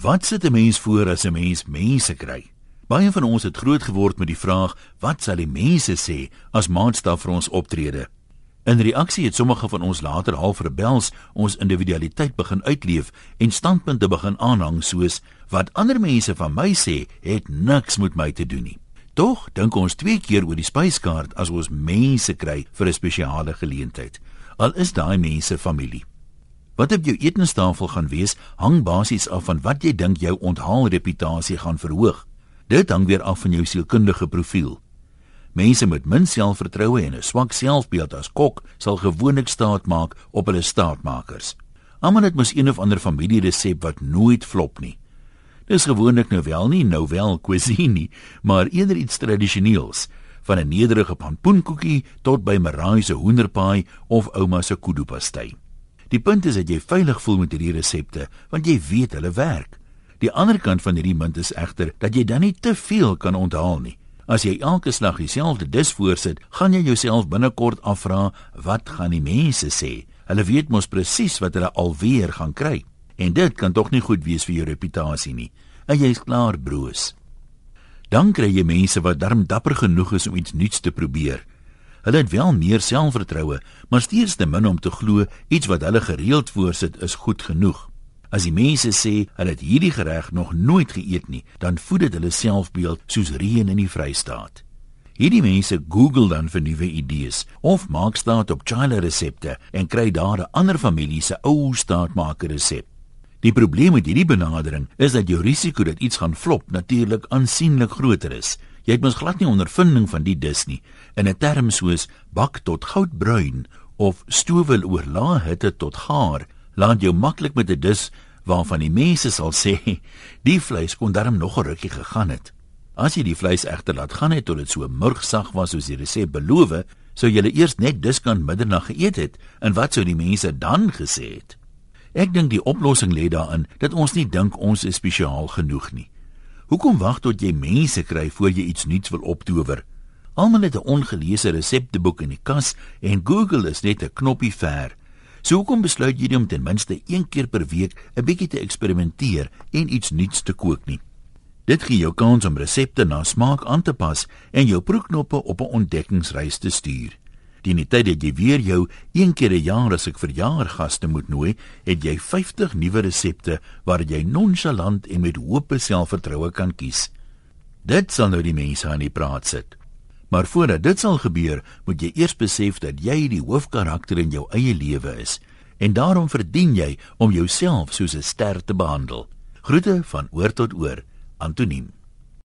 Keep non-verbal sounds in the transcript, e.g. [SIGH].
Wat sit 'n mens voor as 'n mens mense kry? Baie van ons het groot geword met die vraag: Wat sal die mense sê as maatstaf vir ons optrede? In reaksie het sommige van ons later half rebels ons individualiteit begin uitleef en standpunte begin aanhang soos: Wat ander mense van my sê, het niks met my te doen nie. Tog dink ons twee keer oor die spyskaart as ons mense kry vir 'n spesiale geleentheid. Al is daai mense familie. Wat op jou etenstafel gaan wees, hang basies af van wat jy dink jou onthaalreputasie gaan verhoog. Dit hang weer af van jou sielkundige profiel. Mense met min selfvertroue en 'n swak selfbeeld as kok sal gewoonlik staat maak op hulle staatmakers. Almal het mos een of ander familieresep wat nooit flop nie. Dis gewoonlik nou wel nie nou wel cuisine nie, maar eerder iets tradisioneels, van 'n nederige pampoenkoekie tot by Marai se hoenderpaai of ouma se kudu-pastei. Die punt is dat jy veilig voel met hierdie resepte, want jy weet hulle werk. Die ander kant van hierdie munt is egter dat jy dan nie te veel kan onthaal nie. As jy elke slag dieselfde dis voorsit, gaan jy jouself binnekort afvra, wat gaan die mense sê? Hulle weet mos presies wat hulle alweer gaan kry. En dit kan tog nie goed wees vir jou reputasie nie. En jy is klaar broos. Dan kry jy mense wat darm dapper genoeg is om iets nuuts te probeer. Hulle het wel meer selfvertroue, maar steeds te min om te glo iets wat hulle gereeld voorsit is goed genoeg. As die mense sê hulle het hierdie gereg nog nooit geëet nie, dan voed dit hulle selfbeeld soos reën in die Vrystaat. Hierdie mense Google dan vir nuwe idees of maak staat op China resepte en kry daar 'n ander familie se ou staatmaker resep. Die probleem met hierdie benadering is dat jou risiko dat iets gaan flop natuurlik aansienlik groter is. Jy het mos glad nie ondervinding van die dis nie. In 'n term soos bak tot goudbruin of stowel oor lae hitte tot gaar, laat jou maklik met 'n dis waarvan die mense sal sê, [LAUGHS] die vleis kon darm nog 'n rukkie gegaan het. As jy die vleis egter laat gaan het tot dit so murgsag was soos die resep beloof, sou jy eers net dis kan middernag geëet het en wat sou die mense dan gesê het? Ek dink die oplossing lê daarin dat ons nie dink ons is spesiaal genoeg nie. Hoekom wag tot jy mense kry voor jy iets nuuts wil optower? Almal het 'n ongeleese resepteboek in die kas en Google is net 'n knoppie ver. So hoekom besluit jy om ten minste een keer per week 'n bietjie te eksperimenteer en iets nuuts te kook nie? Dit gee jou kans om resepte na smaak aan te pas en jou proeknoppe op 'n ontdekkingsreis te stuur. Teen die tyd dat jy weer jou een keer 'n jaar as ek verjaargaste moet nooi, het jy 50 nuwe resepte waar jy nonchalant en met hoop selfvertroue kan kies. Dit sal nou die mense aan die praat sit. Maar voordat dit sal gebeur, moet jy eers besef dat jy die hoofkarakter in jou eie lewe is en daarom verdien jy om jouself soos 'n ster te behandel. Groete van oor tot oor, Antoniem.